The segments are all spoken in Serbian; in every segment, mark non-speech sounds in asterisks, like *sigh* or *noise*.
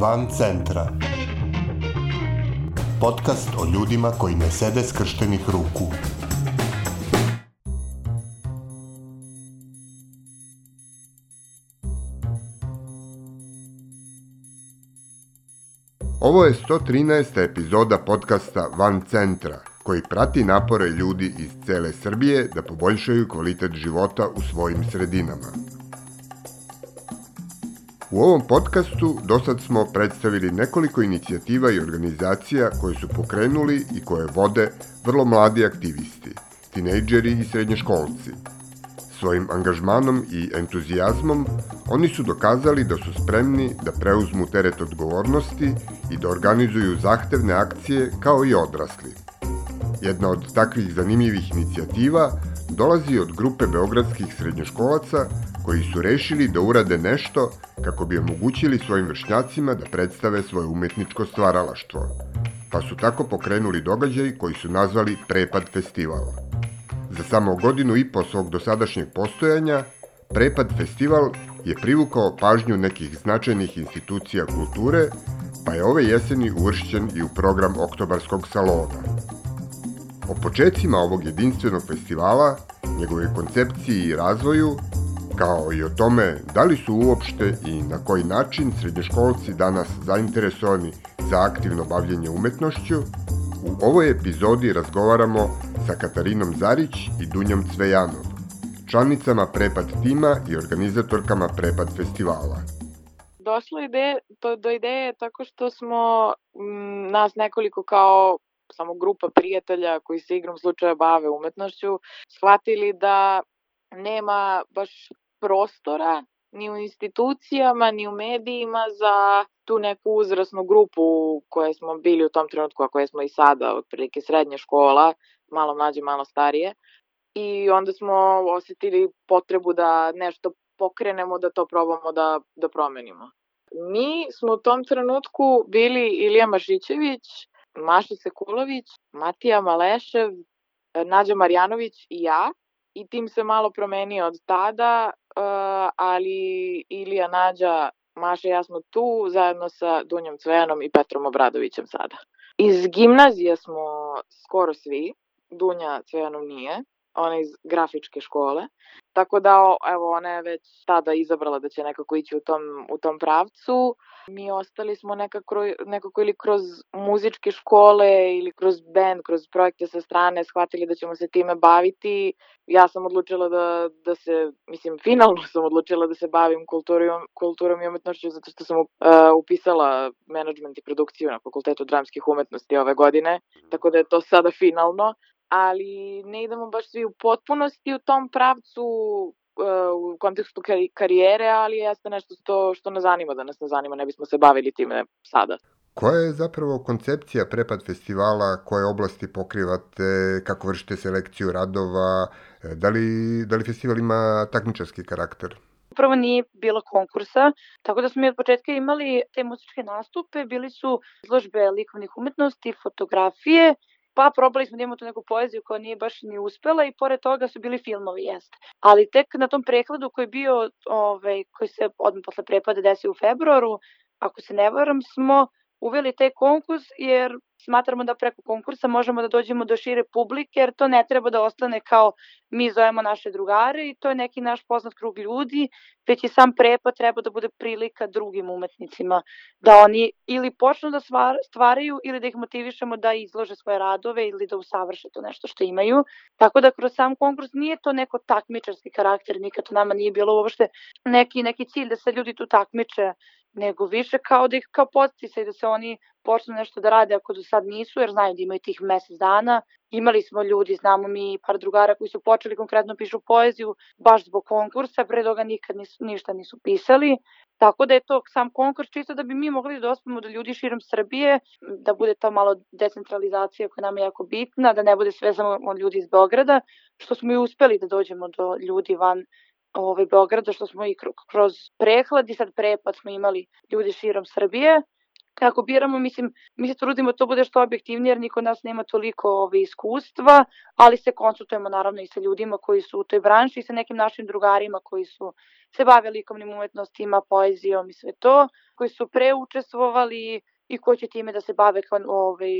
Van centra. Podcast o ljudima koji ne sede skrštenih ruku. Ovo je 113. epizoda podcasta Van centra, koji prati napore ljudi iz cele Srbije da poboljšaju kvalitet života u svojim sredinama. U ovom podcastu do sad smo predstavili nekoliko inicijativa i organizacija koje su pokrenuli i koje vode vrlo mladi aktivisti, tinejdžeri i srednješkolci. Svojim angažmanom i entuzijazmom oni su dokazali da su spremni da preuzmu teret odgovornosti i da organizuju zahtevne akcije kao i odrasli. Jedna od takvih zanimljivih inicijativa dolazi od grupe beogradskih srednjoškolaca koji su rešili da urade nešto kako bi omogućili svojim vršnjacima da predstave svoje umetničko stvaralaštvo, pa su tako pokrenuli događaj koji su nazvali Prepad festival. Za samo godinu i po svog dosadašnjeg postojanja, Prepad festival je privukao pažnju nekih značajnih institucija kulture, pa je ove jeseni uvršćen i u program Oktobarskog salona. O početcima ovog jedinstvenog festivala, njegove koncepciji i razvoju, kao i o tome da li su uopšte i na koji način srednjoškolci danas zainteresovani za aktivno bavljenje umetnošću, u ovoj epizodi razgovaramo sa Katarinom Zarić i Dunjom Cvejanov, članicama Prepad tima i organizatorkama Prepad festivala. Došlo ide, to, do ideje tako što smo m, nas nekoliko kao samo grupa prijatelja koji se igrom slučaja bave umetnošću, shvatili da nema baš prostora ni u institucijama, ni u medijima za tu neku uzrasnu grupu koje smo bili u tom trenutku, a koje smo i sada, otprilike srednja škola, malo mlađe, malo starije. I onda smo osetili potrebu da nešto pokrenemo, da to probamo da, da promenimo. Mi smo u tom trenutku bili Ilija Mašićević, Maša Sekulović, Matija Malešev, Nađa Marjanović i ja. I tim se malo promenio od tada ali Ilija Nađa, Maša ja smo tu zajedno sa Dunjom Cvejanom i Petrom Obradovićem sada. Iz gimnazije smo skoro svi, Dunja Cvejanom nije, ona iz grafičke škole. Tako da, evo, ona je već tada izabrala da će nekako ići u tom, u tom pravcu. Mi ostali smo nekako, nekako ili kroz muzičke škole ili kroz band, kroz projekte sa strane shvatili da ćemo se time baviti. Ja sam odlučila da, da se, mislim, finalno sam odlučila da se bavim kulturom, kulturom i umetnošću zato što sam uh, upisala management i produkciju na Fakultetu dramskih umetnosti ove godine, tako da je to sada finalno ali ne idemo baš svi u potpunosti u tom pravcu u kontekstu karijere, ali jeste nešto što, što nas zanima, da nas ne zanima, ne bismo se bavili time sada. Koja je zapravo koncepcija Prepad festivala, koje oblasti pokrivate, kako vršite selekciju radova, da li, da li festival ima takmičarski karakter? Prvo nije bilo konkursa, tako da smo mi od početka imali te muzičke nastupe, bili su izložbe likovnih umetnosti, fotografije pa probali smo da imamo tu neku poeziju koja nije baš ni uspela i pored toga su bili filmovi, jeste. Ali tek na tom prekladu koji je bio, ovaj, koji se odmah posle prepada desio u februaru, ako se ne varam, smo uveli taj konkurs jer smatramo da preko konkursa možemo da dođemo do šire publike jer to ne treba da ostane kao mi zovemo naše drugare i to je neki naš poznat krug ljudi, već i sam prepad treba da bude prilika drugim umetnicima da oni ili počnu da stvaraju ili da ih motivišemo da izlože svoje radove ili da usavrše to nešto što imaju. Tako da kroz sam konkurs nije to neko takmičarski karakter, nikad to nama nije bilo uopšte neki, neki cilj da se ljudi tu takmiče nego više kao da ih kao podsticaj da se oni počnu nešto da rade ako do sad nisu, jer znaju da imaju tih mesec dana. Imali smo ljudi, znamo mi par drugara koji su počeli konkretno pišu poeziju baš zbog konkursa, pre toga nikad nisu, ništa nisu pisali. Tako da je to sam konkurs čisto da bi mi mogli da ospemo do ljudi širom Srbije, da bude ta malo decentralizacija koja nam je jako bitna, da ne bude sve samo od ljudi iz Beograda, što smo i uspeli da dođemo do ljudi van ovaj, Beograda, što smo i kroz prehlad i sad prepad smo imali ljudi širom Srbije. kako biramo, mislim, mi se trudimo da to bude što objektivnije, jer niko nas nema toliko ove iskustva, ali se konsultujemo naravno i sa ljudima koji su u toj branši i sa nekim našim drugarima koji su se bave likovnim umetnostima, poezijom i sve to, koji su preučestvovali i ko će time da se bave kao, ovaj,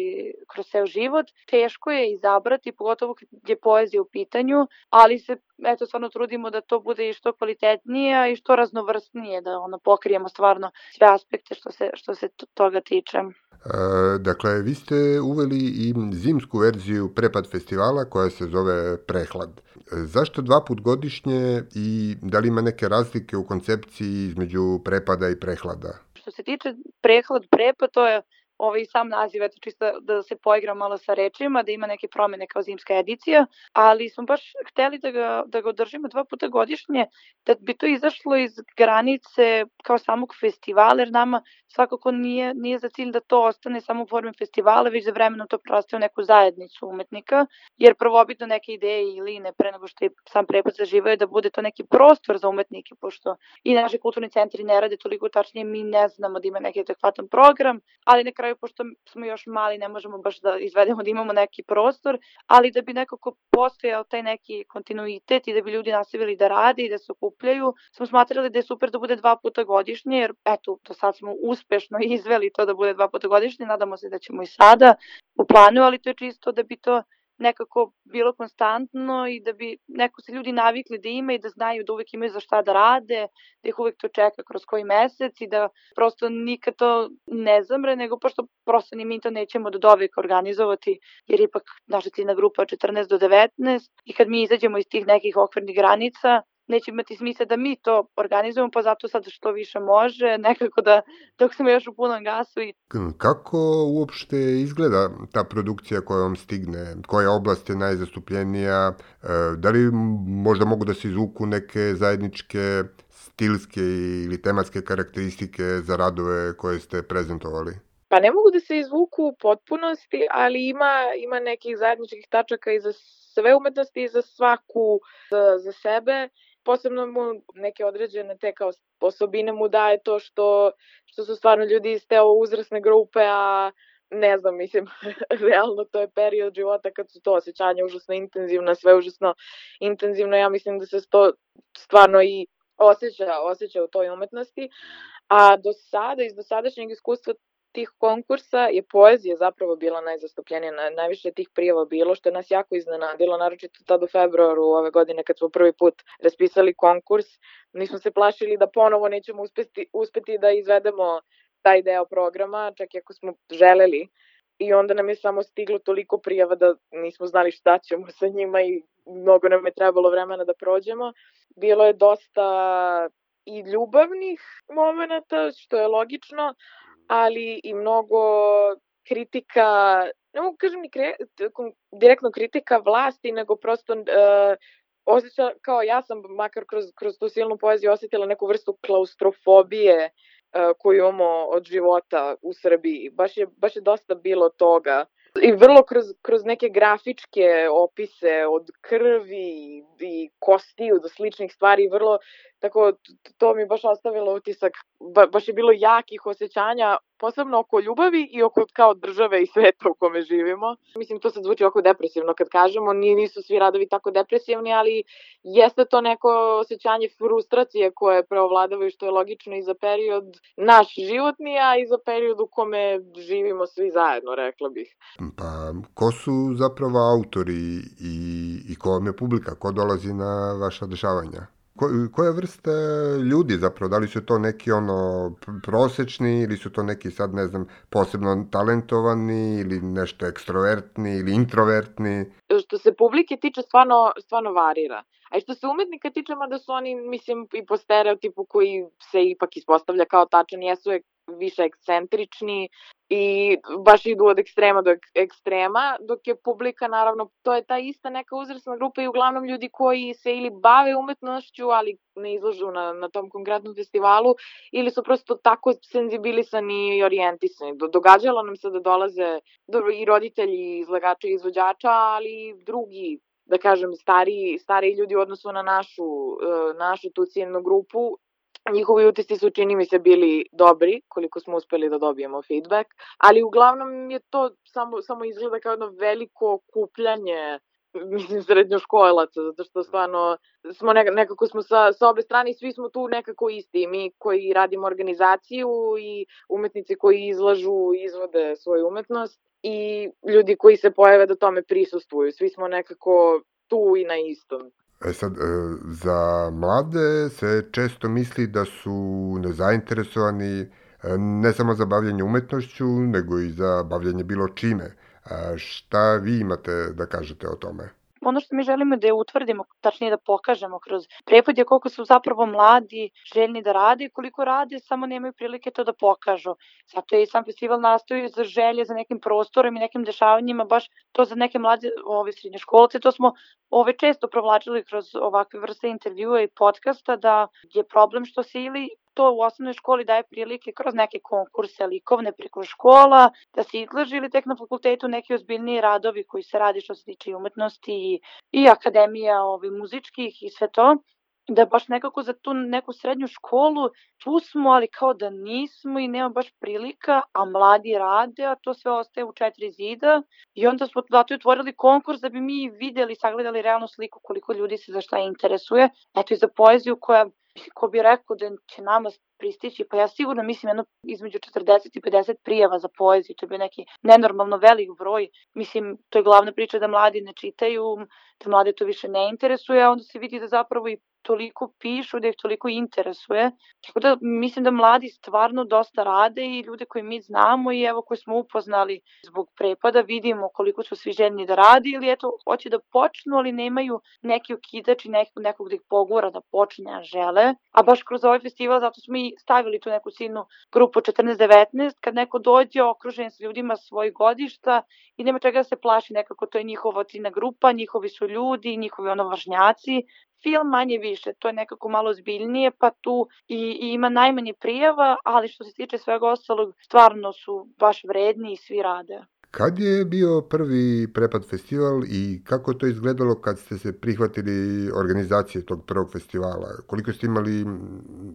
kroz ceo život. Teško je izabrati, pogotovo kad je poezija u pitanju, ali se eto stvarno trudimo da to bude i što kvalitetnije i što raznovrstnije, da ono pokrijemo stvarno sve aspekte što se, što se toga tiče. E, dakle, vi ste uveli i zimsku verziju Prepad festivala koja se zove Prehlad. Zašto dva put godišnje i da li ima neke razlike u koncepciji između prepada i prehlada? Što se tiče prehlad, prepad, to je ovaj sam naziv, eto čisto da se poigram malo sa rečima, da ima neke promene kao zimska edicija, ali smo baš hteli da ga, da ga održimo dva puta godišnje, da bi to izašlo iz granice kao samog festivala, jer nama svakako nije, nije za cilj da to ostane samo u formi festivala, već za vremenom to proste u neku zajednicu umetnika, jer prvobitno neke ideje i line pre nego što je sam prepad zaživao je da bude to neki prostor za umetnike, pošto i naši kulturni centri ne rade toliko tačnije, mi ne znamo da ima neki adekvatan program, ali na kraju kraju, pošto smo još mali, ne možemo baš da izvedemo da imamo neki prostor, ali da bi nekako postojao taj neki kontinuitet i da bi ljudi nastavili da rade i da se okupljaju, smo smatrali da je super da bude dva puta godišnje, jer eto, do sad smo uspešno *laughs* izveli to da bude dva puta godišnje, nadamo se da ćemo i sada u planu, ali to je čisto da bi to nekako bilo konstantno i da bi neko se ljudi navikli da ima i da znaju da uvek imaju za šta da rade, da ih uvek to čeka kroz koji mesec i da prosto nikad to ne zamre, nego pošto prosto ni mi to nećemo do doveka organizovati, jer ipak naša ciljna grupa je 14 do 19 i kad mi izađemo iz tih nekih okvirnih granica, neće imati smisla da mi to organizujemo, pa zato sad što više može, *laughs* nekako da dok smo još u punom gasu. I... Kako uopšte izgleda ta produkcija koja vam stigne? Koja oblast je najzastupljenija? E, da li možda mogu da se izvuku neke zajedničke stilske ili tematske karakteristike za radove koje ste prezentovali? Pa ne mogu da se izvuku u potpunosti, ali ima, ima nekih zajedničkih tačaka i za sve umetnosti i za svaku za, za sebe posebno mu neke određene te kao osobine mu daje to što, što su stvarno ljudi iz te uzrasne grupe, a ne znam, mislim, *laughs* realno to je period života kad su to osjećanja užasno intenzivna, sve užasno intenzivno, ja mislim da se to stvarno i osjeća, osjeća u toj umetnosti. A do sada, iz dosadašnjeg iskustva tih konkursa je poezija zapravo bila najzastupljenija, na, najviše tih prijava bilo, što je nas jako iznenadilo, naročito tad u februaru ove godine kad smo prvi put raspisali konkurs. Nismo se plašili da ponovo nećemo uspeti, uspeti da izvedemo taj deo programa, čak i ako smo želeli. I onda nam je samo stiglo toliko prijava da nismo znali šta ćemo sa njima i mnogo nam je trebalo vremena da prođemo. Bilo je dosta i ljubavnih momenta, što je logično, ali i mnogo kritika, ne mogu kažem ni kre, direktno kritika vlasti, nego prosto uh, osjeća, kao ja sam makar kroz, kroz tu silnu poeziju osetila neku vrstu klaustrofobije uh, koju imamo od života u Srbiji. Baš je, baš je dosta bilo toga i vrlo kroz, kroz neke grafičke opise od krvi i kostiju do sličnih stvari, vrlo, tako, to mi baš ostavilo utisak, ba, baš je bilo jakih osjećanja, posebno oko ljubavi i oko kao države i sveta u kome živimo. Mislim, to sad zvuči oko depresivno kad kažemo, nisu svi radovi tako depresivni, ali jeste to neko osjećanje frustracije koje preovladavaju, što je logično i za period naš životni, a i za period u kome živimo svi zajedno, rekla bih. Pa, ko su zapravo autori i, i ko vam je publika? Ko dolazi na vaša dešavanja? Ko, koja vrsta ljudi zapravo? Da li su to neki ono prosečni ili su to neki sad ne znam posebno talentovani ili nešto ekstrovertni ili introvertni? Što se publike tiče stvarno, stvarno varira. A što se umetnika tiče, da su oni, mislim, i po stereotipu koji se ipak ispostavlja kao tačan, jesu više ekscentrični i baš idu od ekstrema do ekstrema, dok je publika naravno, to je ta ista neka uzrasna grupa i uglavnom ljudi koji se ili bave umetnošću, ali ne izlažu na, na tom konkretnom festivalu, ili su prosto tako senzibilisani i orijentisani. Događalo nam se da dolaze i roditelji izlagača i izvođača, ali i drugi da kažem, stariji, stariji ljudi u odnosu na našu, e, našu tu ciljnu grupu njihovi utisci su čini mi se bili dobri, koliko smo uspeli da dobijemo feedback, ali uglavnom je to samo, samo izgleda kao jedno veliko kupljanje mislim, srednjoškolaca, zato što stvarno smo nekako, nekako smo sa, sa obe strane i svi smo tu nekako isti. Mi koji radimo organizaciju i umetnici koji izlažu, izvode svoju umetnost i ljudi koji se pojave da tome prisustuju. Svi smo nekako tu i na istom. E sad, e, za mlade se često misli da su nezainteresovani e, ne samo za bavljanje umetnošću, nego i za bavljanje bilo čime. Šta vi imate da kažete o tome? Ono što mi želimo da je utvrdimo, tačnije da pokažemo kroz prepod je koliko su zapravo mladi željni da rade i koliko rade, samo nemaju prilike to da pokažu. Zato je i sam festival nastoji za želje, za nekim prostorom i nekim dešavanjima, baš to za neke mlade ove srednje školce, to smo ove često provlačili kroz ovakve vrste intervjua i podcasta, da je problem što se ili to u osnovnoj školi daje prilike kroz neke konkurse likovne preko škola, da se izlaži ili tek na fakultetu neki ozbiljniji radovi koji se radi što se tiče umetnosti i, i akademija ovi, muzičkih i sve to da baš nekako za tu neku srednju školu tu smo, ali kao da nismo i nema baš prilika, a mladi rade, a to sve ostaje u četiri zida i onda smo zato otvorili konkurs da bi mi videli, sagledali realnu sliku koliko ljudi se za šta interesuje. Eto i za poeziju koja ko bi rekao da će nama pristići, pa ja sigurno mislim jedno između 40 i 50 prijava za poeziju, to je bio neki nenormalno velik broj, mislim to je glavna priča da mladi ne čitaju, da mlade to više ne interesuje, a onda se vidi da zapravo i toliko pišu, da ih toliko interesuje. Tako da mislim da mladi stvarno dosta rade i ljude koje mi znamo i evo koje smo upoznali zbog prepada vidimo koliko su svi željni da radi ili eto hoće da počnu ali nemaju neki okidač i nekog, nekog da ih pogura da počne, a žele. A baš kroz ovaj festival zato smo i stavili tu neku silnu grupu 14-19 kad neko dođe okružen sa ljudima svojih godišta i nema čega da se plaši nekako to je njihova ciljna grupa, njihovi su ljudi, njihovi ono važnjaci, film manje više, to je nekako malo zbiljnije, pa tu i, i ima najmanje prijava, ali što se tiče svega ostalog, stvarno su baš vredni i svi rade. Kad je bio prvi Prepad festival i kako to izgledalo kad ste se prihvatili organizacije tog prvog festivala? Koliko ste imali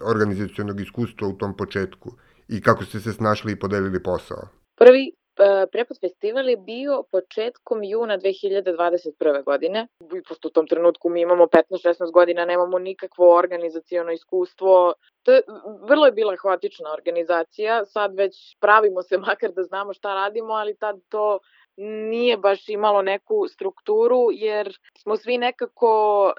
organizacijonog iskustva u tom početku i kako ste se snašli i podelili posao? Prvi Prepad festival je bio početkom juna 2021. godine. I pošto u tom trenutku mi imamo 15-16 godina, nemamo nikakvo organizacijono iskustvo. To je, vrlo je bila hvatična organizacija. Sad već pravimo se makar da znamo šta radimo, ali tad to nije baš imalo neku strukturu, jer smo svi nekako...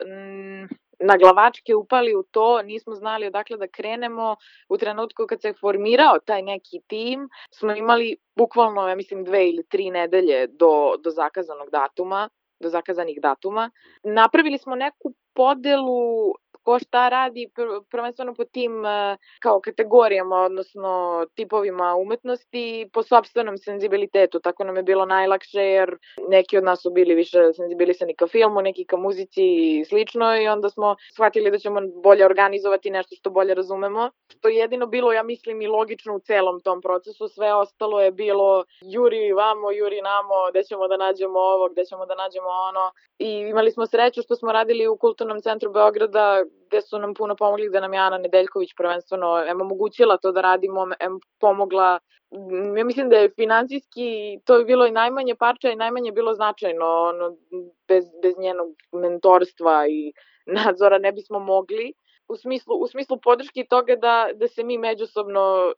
Na glavačke upali u to, nismo znali odakle da krenemo. U trenutku kad se formirao taj neki tim, smo imali bukvalno, ja mislim, dve ili tri nedelje do, do zakazanog datuma do zakazanih datuma. Napravili smo neku podelu ko šta radi prvenstveno po tim e, kao kategorijama, odnosno tipovima umetnosti po sobstvenom senzibilitetu. Tako nam je bilo najlakše jer neki od nas su bili više senzibilisani ka filmu, neki ka muzici i slično i onda smo shvatili da ćemo bolje organizovati nešto što bolje razumemo. Što je jedino bilo, ja mislim, i logično u celom tom procesu. Sve ostalo je bilo juri vamo, juri namo, gde ćemo da nađemo ovo, gde ćemo da nađemo ono. I imali smo sreću što smo radili u Kulturnom centru Beograda gde su nam puno pomogli da nam je Ana Nedeljković prvenstveno em omogućila to da radimo, em pomogla ja mislim da je financijski to je bilo i najmanje parča i najmanje bilo značajno ono, bez, bez njenog mentorstva i *laughs* nadzora ne bismo mogli u smislu, u smislu podrške toga da, da se mi međusobno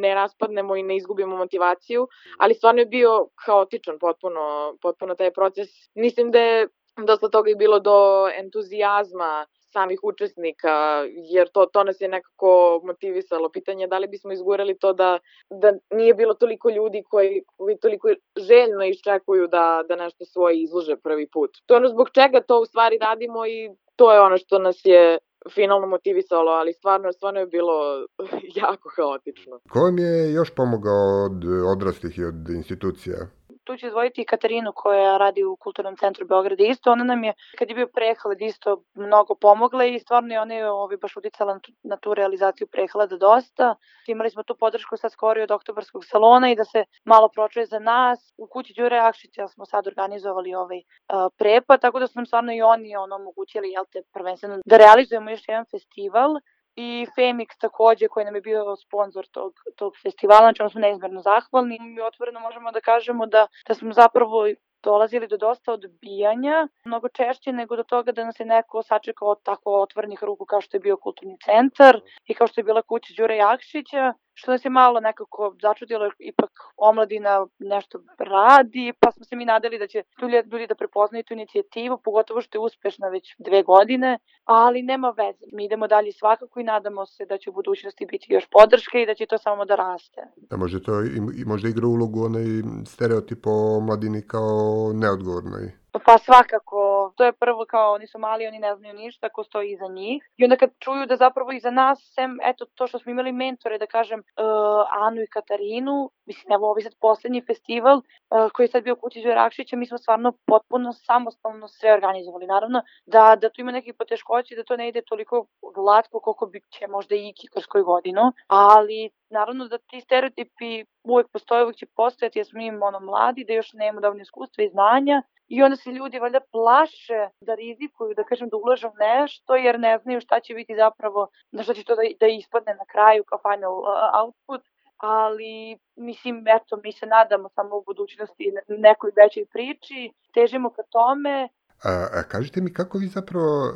ne raspadnemo i ne izgubimo motivaciju, ali stvarno je bio haotičan potpuno, potpuno taj proces. Mislim da je dosta toga i bilo do entuzijazma samih učesnika, jer to, to nas je nekako motivisalo. Pitanje je da li bismo izgurali to da, da nije bilo toliko ljudi koji, koji toliko željno iščekuju da, da nešto svoje izlože prvi put. To je ono zbog čega to u stvari radimo i to je ono što nas je finalno motivisalo, ali stvarno, stvarno je bilo *laughs* jako haotično. Ko vam je još pomogao od odraslih i od institucija? Tu ću izvojiti i Katarinu koja radi u Kulturnom centru Beograda isto. Ona nam je, kad je bio prehlad, isto mnogo pomogla i stvarno je ona je ovaj, baš uticala na tu, na tu realizaciju prehlada dosta. Imali smo tu podršku sad skoro od oktobarskog salona i da se malo pročuje za nas. U kući Đure Akšića smo sad organizovali ovaj uh, prepad, tako da su nam stvarno i oni ono, omogućili, jel te, prvenstveno da realizujemo još jedan festival i Femix takođe koji nam je bio sponsor tog, tog festivala, znači ono smo neizmerno zahvalni. Mi otvoreno možemo da kažemo da, da smo zapravo dolazili do dosta odbijanja, mnogo češće nego do toga da nas je neko sačekao od tako otvornih ruku kao što je bio kulturni centar i kao što je bila kuća Đure Jakšića što nas je malo nekako začudilo, ipak omladina nešto radi, pa smo se mi nadali da će tu ljudi da prepoznaju tu inicijativu, pogotovo što je uspešna već dve godine, ali nema veze. Mi idemo dalje svakako i nadamo se da će u budućnosti biti još podrške i da će to samo da raste. Da može to i možda igra ulogu onaj stereotip o mladini kao neodgovornoj Pa svakako, to je prvo kao oni su mali, oni ne znaju ništa, ko stoji iza njih. I onda kad čuju da zapravo iza nas, sem eto to što smo imali mentore, da kažem, uh, Anu i Katarinu, mislim, evo ovaj sad poslednji festival uh, koji je sad bio kući Rakšića, mi smo stvarno potpuno samostalno sve organizovali. Naravno da, da tu ima nekih poteškoći, da to ne ide toliko glatko koliko bi će možda i kroz koju godinu, ali naravno da ti stereotipi uvek postoje, uvek će postojati, jer smo mi ono mladi, da još nemamo dovoljno iskustva i znanja i onda se ljudi valjda plaše da rizikuju, da kažem da ulažu nešto jer ne znaju šta će biti zapravo, na šta će to da, da ispadne na kraju kao final uh, output ali mislim, eto, mi se nadamo samo u budućnosti nekoj većoj priči, težimo ka tome, A, a kažite mi kako vi zapravo e,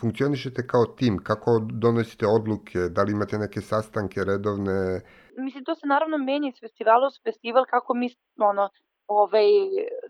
funkcionišete kao tim, kako donosite odluke, da li imate neke sastanke redovne? Mislim, to se naravno menja iz festivala u festival, kako mi ono, ovaj,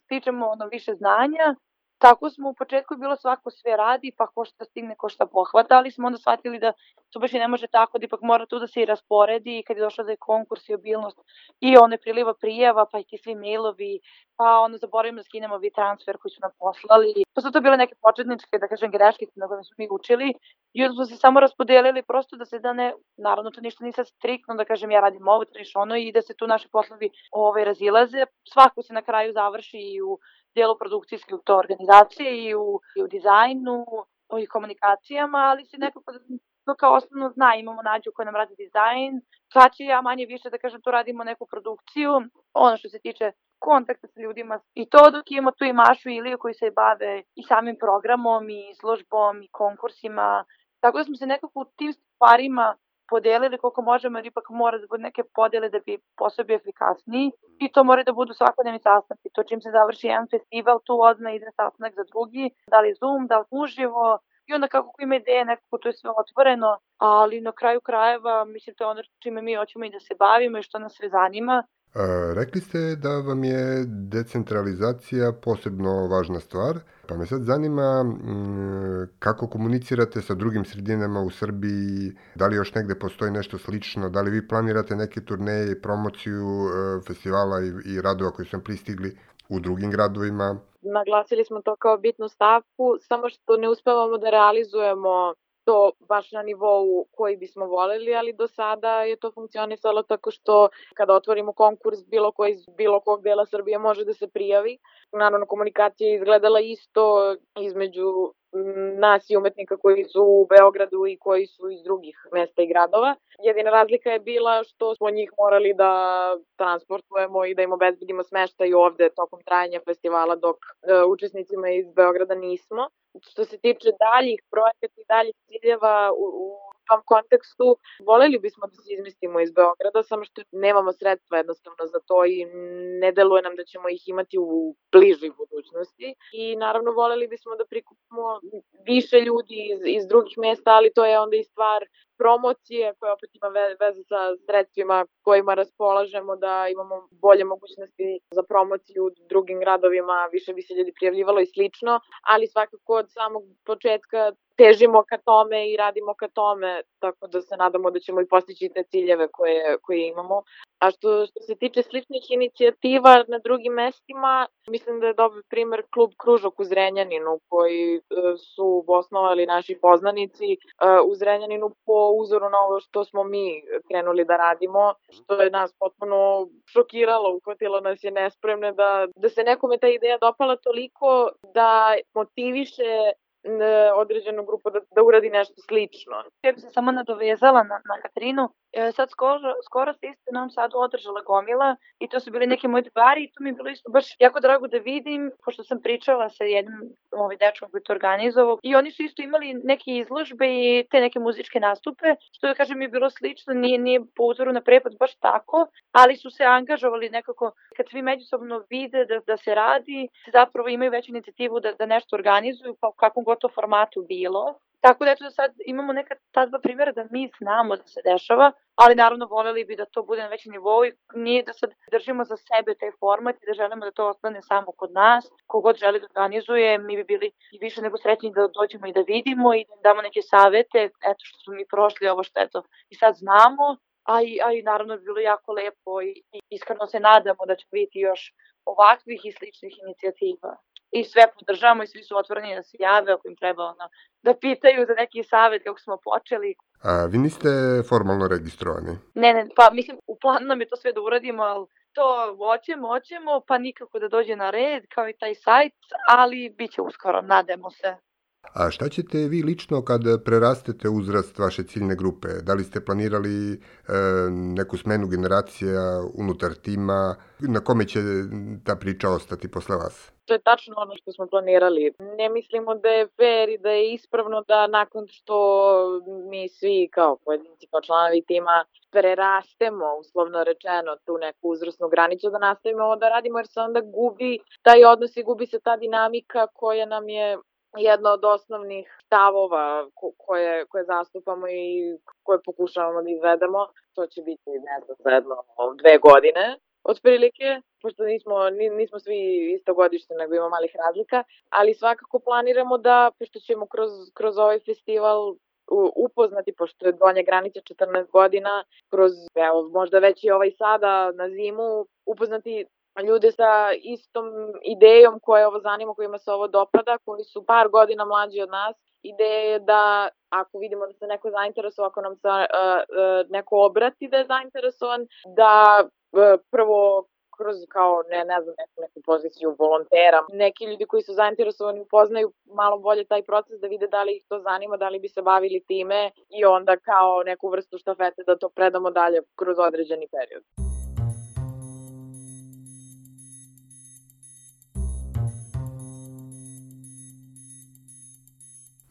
stičemo ono više znanja, Tako smo u početku bilo svako sve radi, pa ko šta stigne, ko šta pohvata, ali smo onda shvatili da to baš i ne može tako, da ipak mora tu da se i rasporedi i kad je došlo da je konkurs i obilnost i one priliva prijava, pa i ti svi mailovi, pa onda zaboravimo da skinemo vi transfer koji su nam poslali. Pa su to bile neke početničke, da kažem, greške na koje smo mi učili i onda smo se samo raspodelili prosto da se da ne, naravno to ništa nisam striktno, da kažem ja radim ovo, triš ono i da se tu naši poslovi ovaj, razilaze. Svako se na kraju završi i u delu produkcijske to organizacije i u, i u dizajnu i komunikacijama, ali se nekako to kao osnovno zna, imamo nađu koja nam radi dizajn, će ja manje više da kažem tu radimo neku produkciju, ono što se tiče kontakta sa ljudima i to dok imamo tu i Mašu i Iliju koji se bave i samim programom i izložbom i konkursima, tako da smo se nekako u tim stvarima podelili koliko možemo, jer ipak mora da bude neke podele da bi posao bio efikasniji i to mora da budu svakodnevni sastanci. To čim se završi jedan festival, tu odmah ide sastanak za drugi, da li Zoom, da li uživo, i onda kako ima ideje, nekako to je sve otvoreno, ali na kraju krajeva, mislim, to je ono čime mi hoćemo i da se bavimo i što nas sve zanima, rekli ste da vam je decentralizacija posebno važna stvar, pa me sad zanima kako komunicirate sa drugim sredinama u Srbiji, da li još negde postoji nešto slično, da li vi planirate neke turneje i promociju e, festivala i, i radova koji su pristigli u drugim gradovima? Naglasili smo to kao bitnu stavku, samo što ne uspevamo da realizujemo to baš na nivou koji bismo voleli, ali do sada je to funkcionisalo tako što kada otvorimo konkurs bilo koji iz bilo kog dela Srbije može da se prijavi. Naravno, komunikacija je izgledala isto između nas i umetnika koji su u Beogradu i koji su iz drugih mesta i gradova. Jedina razlika je bila što smo njih morali da transportujemo i da im obezbedimo smeštaj ovde tokom trajanja festivala dok e, učesnicima iz Beograda nismo. Što se tiče daljih projekata i daljih ciljeva u, u tom kontekstu voleli bismo da se izmestimo iz Beograda, samo što nemamo sredstva jednostavno za to i ne deluje nam da ćemo ih imati u bližoj budućnosti. I naravno voleli bismo da prikupimo više ljudi iz, iz drugih mesta, ali to je onda i stvar promocije koja opet ima veze sa sredstvima kojima raspolažemo da imamo bolje mogućnosti za promociju u drugim gradovima, više bi se ljudi prijavljivalo i slično, ali svakako od samog početka težimo ka tome i radimo ka tome, tako da se nadamo da ćemo i postići te ciljeve koje, koje imamo. A što, što se tiče sličnih inicijativa na drugim mestima, mislim da je dobar primer klub Kružok u Zrenjaninu, koji e, su osnovali naši poznanici e, u Zrenjaninu po uzoru na ovo što smo mi krenuli da radimo, što je nas potpuno šokiralo, uhvatilo nas je nespremne da, da se nekome ta ideja dopala toliko da motiviše određenu grupu da, da uradi nešto slično. Ja bih se samo nadovezala na, na Katarinu. E, sad skoro, skoro se isto nam sad održala gomila i to su bili neke moje dvari i to mi je bilo isto baš jako drago da vidim, pošto sam pričala sa jednim ovaj dečkom koji to organizovao i oni su isto imali neke izložbe i te neke muzičke nastupe, što da kažem je bilo slično, nije, nije po uzoru na prepad baš tako, ali su se angažovali nekako, kad svi međusobno vide da, da se radi, zapravo imaju veću inicijativu da, da nešto organizuju, pa u kakvom gotovo formatu bilo. Tako da eto da sad imamo neka ta dva primjera da mi znamo da se dešava, ali naravno voleli bi da to bude na većem nivou i nije da sad držimo za sebe taj format i da želimo da to ostane samo kod nas. Kogod želi da organizuje, mi bi bili i više nego srećni da dođemo i da vidimo i da damo neke savete, eto što smo mi prošli, ovo što eto i sad znamo, a i, a i naravno bi bilo jako lepo i, i iskreno se nadamo da će biti još ovakvih i sličnih inicijativa i sve podržavamo i svi su otvoreni da se jave ako im treba ono, da pitaju za neki savet kako smo počeli. A vi niste formalno registrovani? Ne, ne, pa mislim u planu nam je to sve da uradimo, ali to hoćemo, hoćemo, pa nikako da dođe na red kao i taj sajt, ali bit će uskoro, nademo se. A šta ćete vi lično kad prerastete uzrast vaše ciljne grupe? Da li ste planirali e, neku smenu generacija unutar tima? Na kome će ta priča ostati posle vas? To je tačno ono što smo planirali. Ne mislimo da je fair i da je ispravno da nakon što mi svi kao pojedinci, kao članovi tima prerastemo, uslovno rečeno, tu neku uzrasnu granicu da nastavimo ovo da radimo jer se onda gubi taj odnos i gubi se ta dinamika koja nam je jedno od osnovnih stavova koje, koje zastupamo i koje pokušavamo da izvedemo. To će biti, ne znam, za jedno dve godine otprilike, pošto nismo, nismo svi isto godište, nego ima malih razlika, ali svakako planiramo da, pošto ćemo kroz, kroz ovaj festival upoznati, pošto je donja granica 14 godina, kroz, evo, možda već i ovaj sada na zimu, upoznati ljude sa istom idejom koja ovo zanima, kojima se ovo dopada, koji su par godina mlađi od nas. Ideja je da ako vidimo da se neko zainteresuje, ako nam se uh, uh, neko obrati da je zainteresovan, da uh, prvo kroz kao, ne, ne znam, neku, neku poziciju volontera. Neki ljudi koji su zainteresovani upoznaju malo bolje taj proces da vide da li ih to zanima, da li bi se bavili time i onda kao neku vrstu štafete da to predamo dalje kroz određeni period.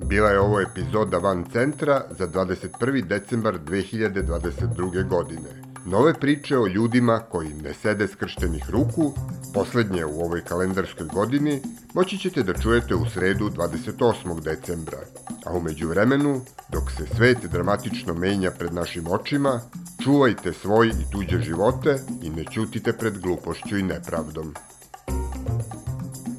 Bila je ovo epizoda Van Centra za 21. decembar 2022. godine. Nove priče o ljudima koji ne sede skrštenih ruku, poslednje u ovoj kalendarskoj godini, moći ćete da čujete u sredu 28. decembra. A umeđu vremenu, dok se svet dramatično menja pred našim očima, čuvajte svoj i tuđe živote i ne ćutite pred glupošću i nepravdom.